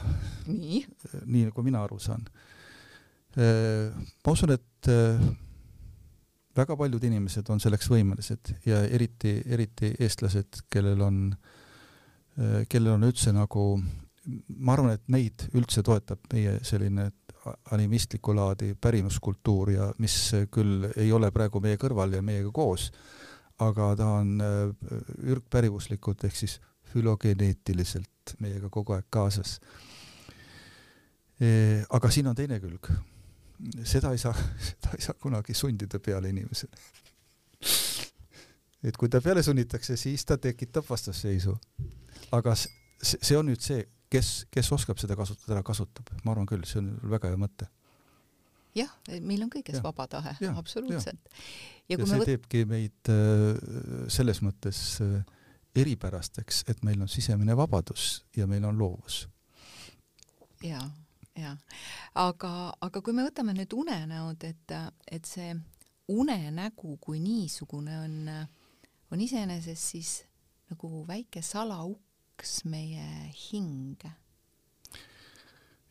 nii? nii nagu mina aru saan. Äh, ma usun, et väga paljud inimesed on selleks võimelised ja eriti, eriti eestlased, kellel on äh, Äh, kellel on üldse nagu, ma arvan, et neid üldse toetab meie selline animistlikku laadi pärimuskultuur ja mis küll ei ole praegu meie kõrval ja meiega koos, aga ta on äh, ürgpärivuslikult ehk siis fülogeneetiliselt meiega kogu aeg kaasas. Äh, aga siin on teine külg. seda ei saa, seda ei saa kunagi sundida peale inimesele. et kui ta peale sunnitakse, siis ta tekitab vastasseisu aga see on nüüd see, kes, kes oskab seda kasutada, kasutab, ma arvan küll, see on väga hea mõte. jah, meil on kõiges ja. vaba tahe, absoluutselt. ja, ja see võt... teebki meid äh, selles mõttes äh, eripärasteks, et meil on sisemine vabadus ja meil on loovus. ja, ja aga, aga kui me võtame nüüd unenäod, et, et see unenägu kui niisugune on, on iseenesest siis nagu väike salauks avaks meie hinge.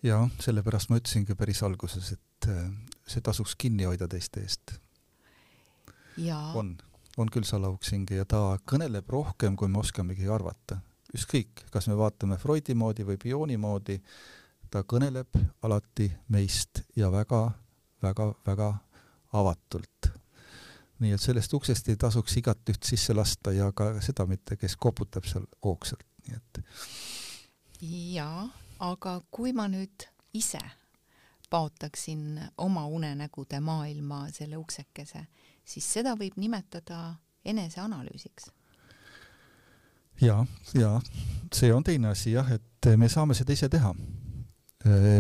jaa, sellepärast ma ütlesingi päris alguses, et äh, see tasuks kinni hoida teiste eest. on, on küll salauks hinge ja ta kõneleb rohkem, kui me oskamegi arvata. ükskõik, kas me vaatame Freudi moodi või Bioni moodi, ta kõneleb alati meist ja väga-väga-väga avatult nii et sellest uksest ei tasuks igatüht sisse lasta ja ka seda mitte, kes koputab seal hoogsalt nii et. jaa, aga kui ma nüüd ise paotaksin oma unenägude maailma selle uksekese, siis seda võib nimetada eneseanalüüsiks. ja, ja see on teine asi jah, et me saame seda ise teha.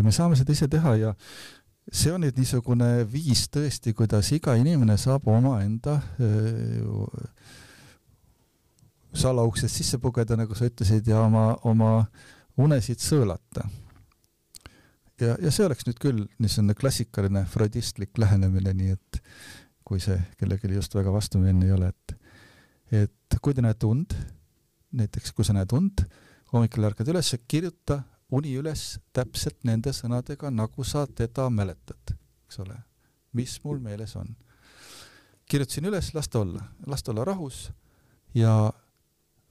me saame seda ise teha ja see on nüüd niisugune viis tõesti, kuidas iga inimene saab omaenda salauksest sisse pugeda, nagu sa ütlesid, ja oma, oma unesid sõõlata. ja, ja see oleks nüüd küll niisugune klassikaline freudistlik lähenemine, nii et kui see kellelegi just väga vastumeelne ei ole, et et kui te näete und, näiteks kui sa näed und, hommikul ärkad üles, kirjuta uni üles täpselt nende sõnadega, nagu sa teda mäletad, eks ole, mis mul meeles on. kirjutasin üles, las ta olla, las ta olla rahus ja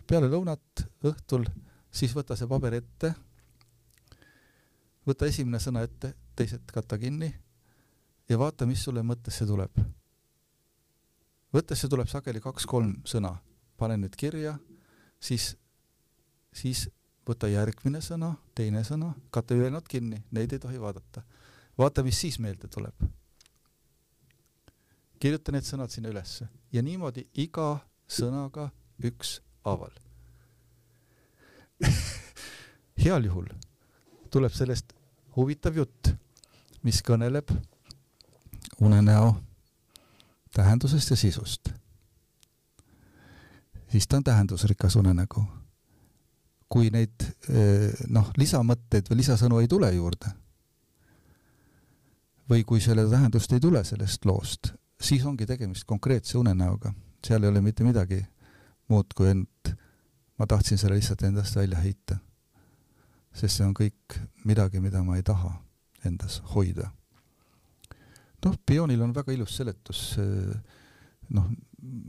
peale lõunat õhtul, siis võta see paber ette, võta esimene sõna ette, teised katta kinni ja vaata, mis sulle mõttesse tuleb. mõttesse tuleb sageli kaks-kolm sõna, pane need kirja, siis, siis võta järgmine sõna, teine sõna, kata ülejäänud kinni, neid ei tohi vaadata. vaata, mis siis meelde tuleb. kirjuta need sõnad sinna ülesse ja niimoodi iga sõnaga ükshaaval heal juhul tuleb sellest huvitav jutt, mis kõneleb unenäo tähendusest ja sisust. siis ta on tähendusrikas unenägu. Kui neid eh, noh, lisamõtteid või lisasõnu ei tule juurde või kui selle tähendust ei tule sellest loost, siis ongi tegemist konkreetse unenäoga, seal ei ole mitte midagi muud kui end ma tahtsin selle lihtsalt endast välja heita. sest see on kõik midagi, mida ma ei taha endas hoida. noh, Bionil on väga ilus seletus noh,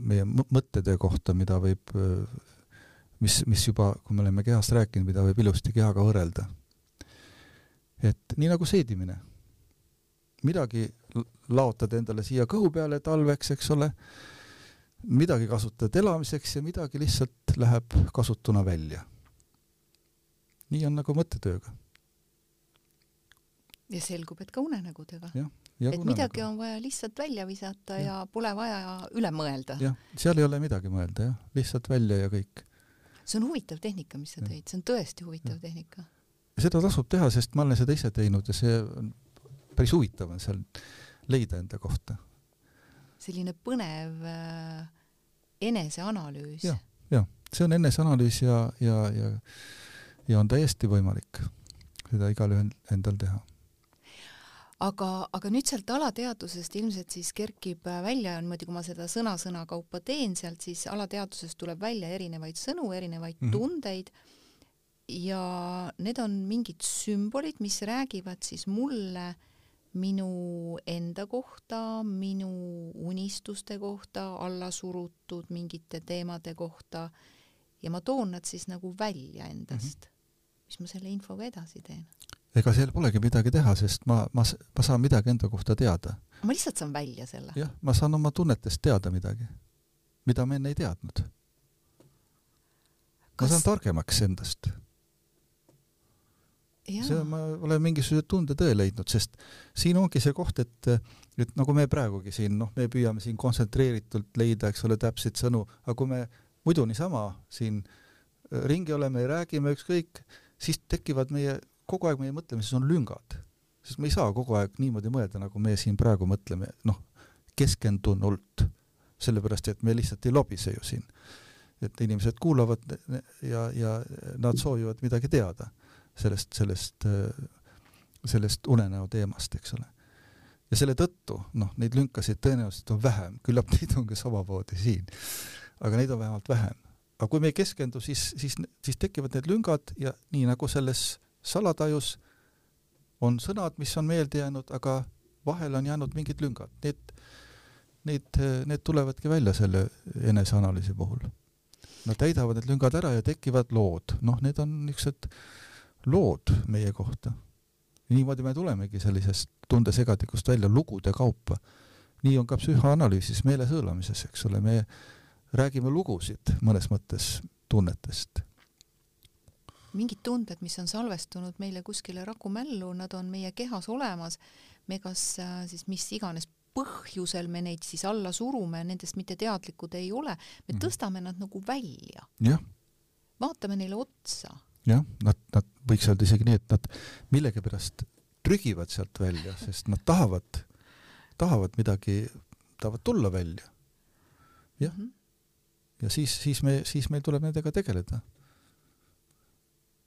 meie mõtete kohta, mida võib, mis, mis juba, kui me oleme kehast rääkinud, mida võib ilusti kehaga võrrelda. et nii nagu seedimine. midagi laotad endale siia kõhu peale talveks, eks ole midagi kasutad elamiseks ja midagi lihtsalt läheb kasutuna välja. nii on nagu mõttetööga. ja selgub, et ka unenägudega. jah, et unenägu. midagi on vaja lihtsalt välja visata ja, ja pole vaja üle mõelda. jah, seal ei ole midagi mõelda jah, lihtsalt välja ja kõik. See on huvitav tehnika, mis sa tõid, see on tõesti huvitav ja. tehnika. seda tasub teha, sest ma olen seda ise teinud ja see on päris huvitav on seal leida enda kohta. selline põnev äh, eneseanalüüs. jah, jah, see on eneseanalüüs ja, ja, ja, ja on täiesti võimalik seda igalühel endal teha aga, aga nüüd sealt alateadvusest ilmselt siis kerkib välja niimoodi, kui ma seda sõna-sõna kaupa teen sealt, siis alateadvusest tuleb välja erinevaid sõnu, erinevaid mm -hmm. tundeid ja need on mingid sümbolid, mis räägivad siis mulle äh, minu enda kohta, minu unistuste kohta, alla surutud mingite teemade kohta ja ma toon nad siis nagu välja endast mm. -hmm. mis ma selle infoga edasi teen? Ega seal polegi midagi teha, sest ma, ma, ma saan midagi enda kohta teada. ma lihtsalt saan välja selle? jah, ma saan oma tunnetest teada midagi, mida ma enne ei teadnud. Kas... ma saan targemaks endast see, ma olen mingisuguse tundetõe leidnud, sest siin ongi see koht, et, et nagu me praegugi siin, noh, me püüame siin kontsentreeritult leida, eks ole, täpseid sõnu, aga kui me muidu niisama siin ringi oleme ja räägime ükskõik, siis tekivad meie, kogu aeg meie mõtlemises on lüngad. sest me ei saa kogu aeg niimoodi mõelda, nagu me siin praegu mõtleme, noh, keskendunult, sellepärast et me lihtsalt ei lobise ju siin. et inimesed kuulavad ja, ja nad soovivad midagi teada sellest, sellest, sellest unenäo teemast, eks ole. ja selle tõttu, noh, neid lünkasid tõenäoliselt on vähem, küllap neid on ka samamoodi siin, aga neid on vähemalt vähem. aga kui me ei keskendu, siis, siis, siis tekivad need lüngad ja nii nagu selles salatajus on sõnad, mis on meelde jäänud, aga vahele on jäänud mingid lüngad, need, need, need tulevadki välja selle eneseanalüüsi puhul. Nad täidavad need lüngad ära ja tekivad lood, noh, need on niisugused lood meie kohta. niimoodi me tulemegi sellisest tundesegadikust välja lugude kaupa. nii on ka psühhoanalüüsis, meelesõõlamises, eks ole, me räägime lugusid mõnes mõttes tunnetest. Mingid tunded, mis on salvestunud meile kuskile rakumällu, nad on meie kehas olemas, me kas äh, siis mis iganes põhjusel me neid siis alla surume, nendest mitte teadlikud ei ole, me -hmm. tõstame nad nagu välja. vaatame neile otsa jah, nad, nad võiks öelda isegi nii, et nad millegipärast trügivad sealt välja, sest nad tahavad, tahavad midagi, tahavad tulla välja. jah mm. -hmm. ja siis, siis me, siis meil tuleb nendega tegeleda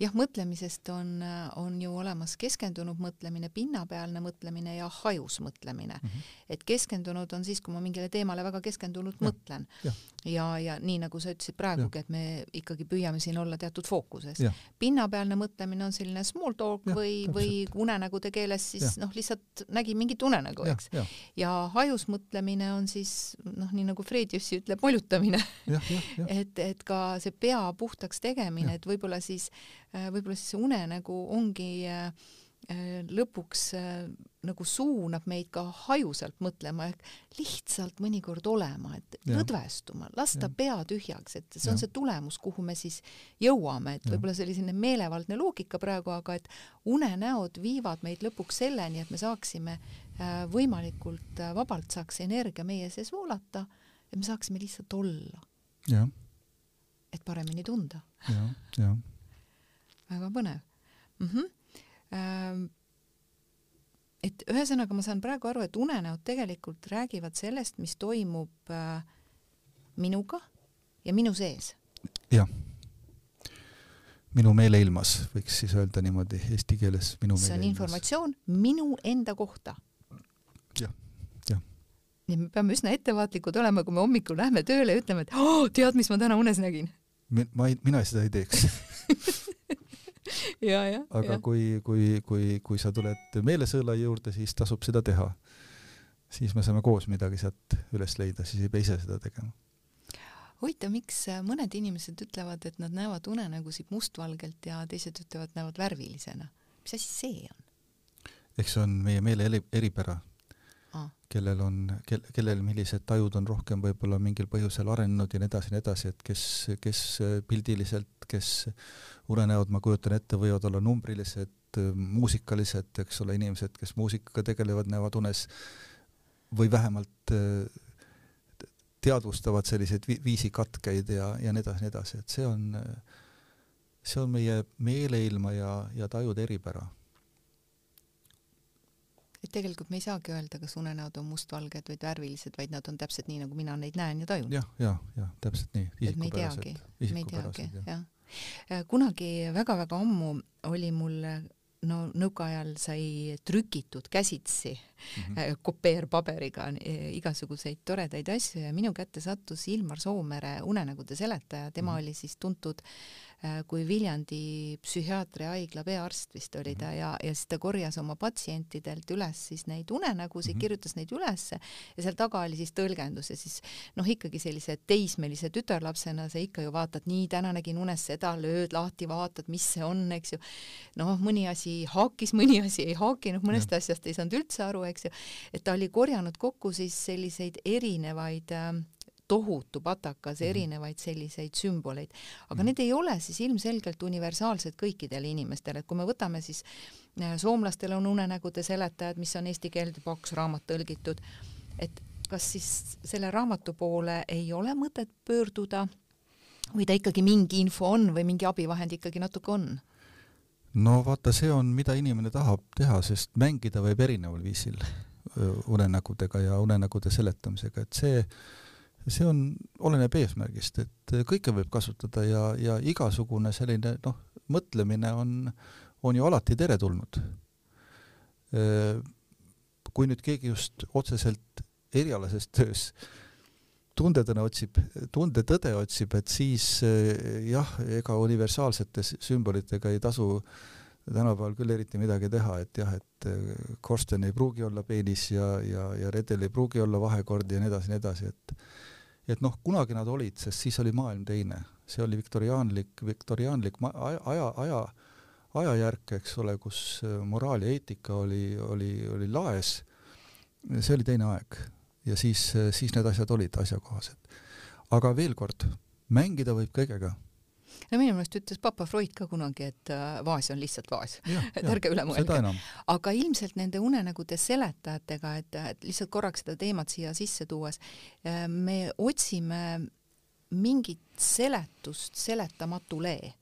jah, mõtlemisest on, on ju olemas keskendunud mõtlemine, pinnapealne mõtlemine ja hajus mõtlemine mm. -hmm. et keskendunud on siis, kui ma mingile teemale väga keskendunult ja, mõtlen. ja, ja, ja nii nagu sa ütlesid praegugi, et me ikkagi püüame siin olla teatud fookuses. pinnapealne mõtlemine on selline small talk ja, või, või unenägude keeles siis noh, lihtsalt nägi mingit unenägu, eks. ja, hajus mõtlemine on siis noh, nii nagu Fred Jüssi ütleb, molutamine et, et ka see pea puhtaks tegemine, et võib-olla siis Äh, võib-olla siis see unenägu ongi äh, äh, lõpuks nagu suunab meid ka hajusalt mõtlema ehk lihtsalt mõnikord olema, et ja. lõdvestuma, lasta ja. pea tühjaks, et see on ja. see tulemus, kuhu me siis jõuame, et võib-olla selline meelevaldne loogika praegu, aga et unenäod viivad meid lõpuks selleni, et me saaksime võimalikult vabalt saaks energia meie sees voolata, et me saaksime lihtsalt olla. et paremini tunda. jah, jah väga põnev mm. -hmm. Et ühesõnaga, ma saan praegu aru, et unenäod tegelikult räägivad sellest, mis toimub äh, minuga ja minu sees. jah. minu meeleilmas, võiks siis öelda niimoodi eesti keeles minu see on informatsioon minu enda kohta. jah, jah. ja me peame üsna ettevaatlikud olema, kui me hommikul lähme tööle ja ütleme, et oh, tead, mis ma täna unes nägin. ma ei, mina seda ei teeks ja, ja, aga ja. kui, kui, kui, kui sa tuled meelesõela juurde, siis tasub seda teha. siis me saame koos midagi sealt üles leida, siis ei pea ise seda tegema. huvitav, miks mõned inimesed ütlevad, et nad näevad unenägusid mustvalgelt ja teised ütlevad, näevad värvilisena. mis asi see on? eks see on meie meele eri, eripära. Ah. kellel on, kel-, kellel millised tajud on rohkem võib-olla mingil põhjusel arenenud ja nii edasi ja nii edasi, et kes, kes pildiliselt, kes unenäod, ma kujutan ette, võivad olla numbrilised, muusikalised, eks ole, inimesed, kes muusikaga tegelevad, näevad unes või vähemalt teadvustavad selliseid vi viisikatkeid ja, ja nii edasi, nii edasi, et see on, see on meie meeleilma ja, ja tajude eripära et tegelikult me ei saagi öelda, kas unenäod on mustvalged või värvilised, vaid nad on täpselt nii, nagu mina neid näen ja tajun. jah, ja, ja täpselt nii. et me ei teagi, me ei teagi, jah. Äh, kunagi väga-väga ammu oli mul no nõukaajal sai trükitud käsitsi mm -hmm. kopeerpaberiga äh, igasuguseid toredaid asju ja minu kätte sattus Ilmar Soomere unenägude seletaja, tema mm -hmm. oli siis tuntud äh, kui Viljandi psühhiaatriahaigla peaarst vist oli ta mhm. ja, ja siis ta korjas oma patsientidelt üles siis neid unenägusid mm, -hmm. kirjutas neid ülesse ja seal taga oli siis tõlgendus ja siis noh, ikkagi sellise teismelise tütarlapsena sa ikka ju vaatad, nii täna nägin unes seda, lööd lahti, vaatad, mis see on, eks ju. noh, mõni asi haakis, mõni asi ei haakinud, mõnest ja. asjast ei saanud üldse aru, eks ju. et ta oli korjanud kokku siis selliseid erinevaid äh, tohutu patakas mhm. erinevaid selliseid sümboleid, aga mm. need ei ole siis ilmselgelt universaalsed kõikidele inimestele, et kui me võtame siis äh, soomlastel on unenägude seletajad, mis on eesti keelde paks raamat tõlgitud, et kas siis selle raamatu poole ei ole mõtet pöörduda või ta ikkagi mingi info on või mingi abivahend ikkagi natuke on? No vaata, see on, mida inimene tahab teha, sest mängida võib erineval viisil unenägudega ja unenägude seletamisega, et see see on, oleneb eesmärgist, et kõike võib kasutada ja, ja igasugune selline noh, mõtlemine on, on ju alati teretulnud. kui nüüd keegi just otseselt erialases töös tundetõne otsib, tundetõde otsib, et siis jah, ega universaalsete sümbolitega ei tasu tänapäeval küll eriti midagi teha, et jah, et korsten ei pruugi olla peenis ja, ja, ja redel ei pruugi olla vahekord ja nii edasi, nii edasi, et et noh, kunagi nad olid, sest siis oli maailm teine, see oli viktoriaanlik, viktoriaanlik aja, aja, aja, ajajärk, eks ole, kus äh, moraal ja eetika oli, oli, oli laes. see oli teine aeg ja siis, äh, siis need asjad olid asjakohased. aga veel kord, mängida võib kõigega. No minu meelest ütles papa Freud ka kunagi, et äh, vaas on lihtsalt vaas, et ärge üle mõelge. aga ilmselt nende unenägude seletajatega, et, et lihtsalt korraks seda teemat siia sisse tuues, äh, me otsime mingit seletust seletamatu lee.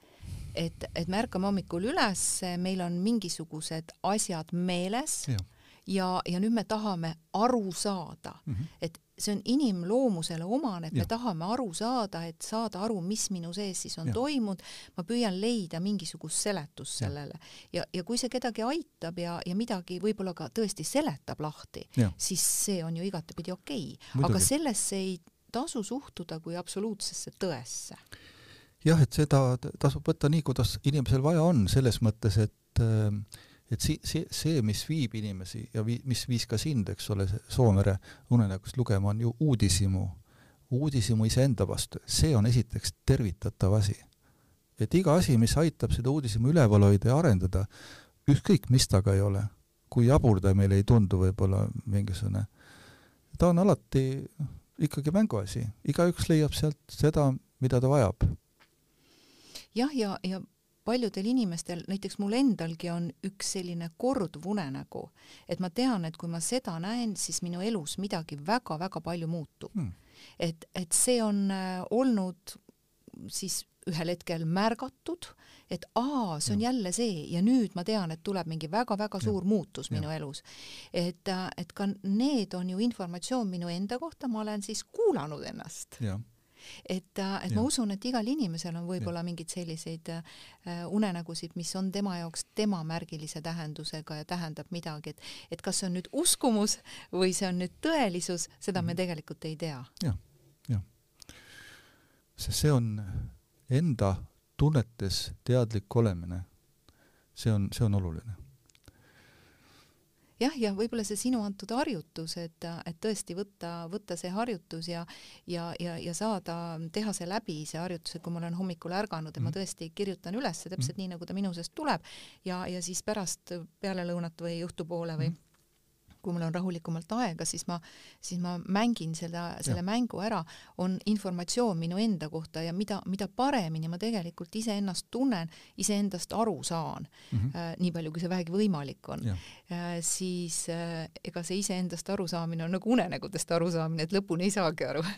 Et, et me ärkame hommikul üles, meil on mingisugused asjad meeles ja, ja, ja nüüd me tahame aru saada mm, -hmm. et see on inimloomusele omane, et ja. me tahame aru saada, et saada aru, mis minu sees siis on ja. toimunud, ma püüan leida mingisugust seletust sellele ja, ja, ja kui see kedagi aitab ja, ja midagi võib-olla ka tõesti seletab lahti, siis see on ju igatepidi okei okay., aga sellesse ei tasu suhtuda kui absoluutsesse tõesse. jah, et seda tasub võtta nii, kuidas inimesel vaja on, selles mõttes, et äh, et si-, see, see, mis viib inimesi ja vi-, mis viis ka sind, eks ole, Soomere unenägust lugema, on ju uudishimu. uudishimu iseenda vastu, see on esiteks tervitatav asi. et iga asi, mis aitab seda uudishimu üleval hoida ja arendada, ükskõik mis ta ka ei ole, kui jabur ta meile ei tundu võib-olla mingisugune, ta on alati ikkagi mänguasi, igaüks leiab sealt seda, mida ta vajab. jah, ja, ja, ja paljudel inimestel, näiteks mul endalgi on üks selline korduv unenägu, et ma tean, et kui ma seda näen, siis minu elus midagi väga-väga palju muutub hmm.. et, et see on äh, olnud siis ühel hetkel märgatud, et aa, see on ja. jälle see ja nüüd ma tean, et tuleb mingi väga-väga suur ja. muutus minu ja. elus. et, äh, et ka need on ju informatsioon minu enda kohta, ma olen siis kuulanud ennast ja et, äh, et ja. ma usun, et igal inimesel on võib-olla mingeid selliseid äh, unenägusid, mis on tema jaoks tema märgilise tähendusega ja tähendab midagi, et, et kas see on nüüd uskumus või see on nüüd tõelisus, seda me mhm. tegelikult ei tea ja,. jah, jah. sest see on enda tunnetes teadlik olemine. see on, see on oluline jah, ja võib-olla see sinu antud harjutus, et, et tõesti võtta, võtta see harjutus ja ja, ja, ja saada, teha see läbi, see harjutus, et kui ma olen hommikul ärganud mm. ma mhm. tõesti kirjutan üles täpselt mm. nii, nagu ta minu seest tuleb ja, ja siis pärast pealelõunat või õhtupoole või mm kui mul on rahulikumalt aega, siis ma, siis ma mängin seda, selle ja. mängu ära, on informatsioon minu enda kohta ja mida, mida paremini ma tegelikult iseennast tunnen, iseendast aru saan mm, -hmm. äh, nii palju, kui see vähegi võimalik on, äh, siis äh, ega see iseendast arusaamine on nagu unenägudest arusaamine, et lõpuni ei saagi aru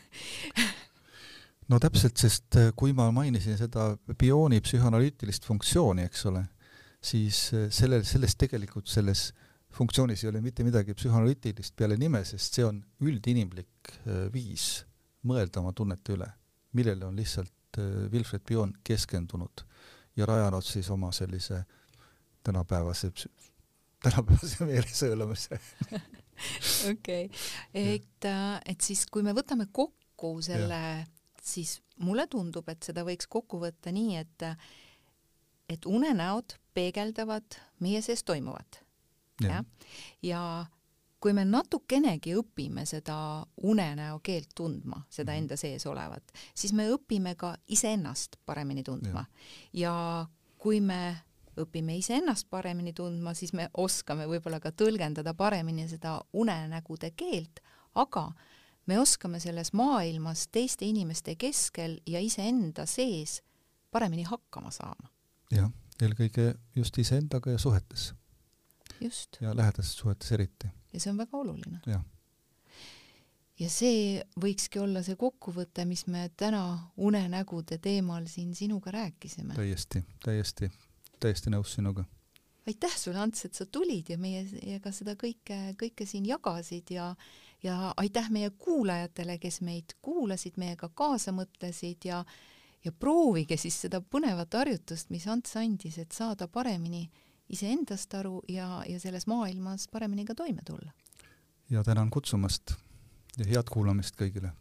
no täpselt, sest äh, kui ma mainisin seda biooni psühhoanalüütilist funktsiooni, eks ole, siis äh, sellel, selles tegelikult, selles äh, funktsioonis ei ole mitte midagi psühhoanalüütilist peale nime, sest see on üldinimlik äh, viis mõelda oma tunnete üle, millele on lihtsalt äh, Wilfred Bion keskendunud ja rajanud siis oma sellise tänapäevase, tänapäevase meelesõelamise okei, et, äh, et siis, kui me võtame kokku selle, siis mulle tundub, et seda võiks kokku võtta nii, et et unenäod peegeldavad meie sees toimuvat jah, ja kui me natukenegi õpime seda unenäo keelt tundma, seda -hmm. enda sees olevat, siis me õpime ka iseennast paremini tundma. ja kui me õpime iseennast paremini tundma, siis me oskame võib-olla ka tõlgendada paremini seda unenägude keelt, aga me oskame selles maailmas teiste inimeste keskel ja iseenda sees paremini hakkama saama. jah, eelkõige just iseendaga ja suhetes ja lähedastes suhetes eriti. ja see on väga oluline. ja see võikski olla see kokkuvõte, mis me täna unenägude teemal siin sinuga rääkisime. täiesti, täiesti, täiesti nõus sinuga. aitäh sulle, Ants, et sa tulid ja meiega seda kõike, kõike siin jagasid ja ja aitäh meie kuulajatele, kes meid kuulasid, meiega kaasa mõtlesid ja ja proovige siis seda põnevat harjutust, mis Ants andis, et saada paremini iseendast aru ja, ja selles maailmas paremini ka toime tulla. ja tänan kutsumast ja head kuulamist kõigile!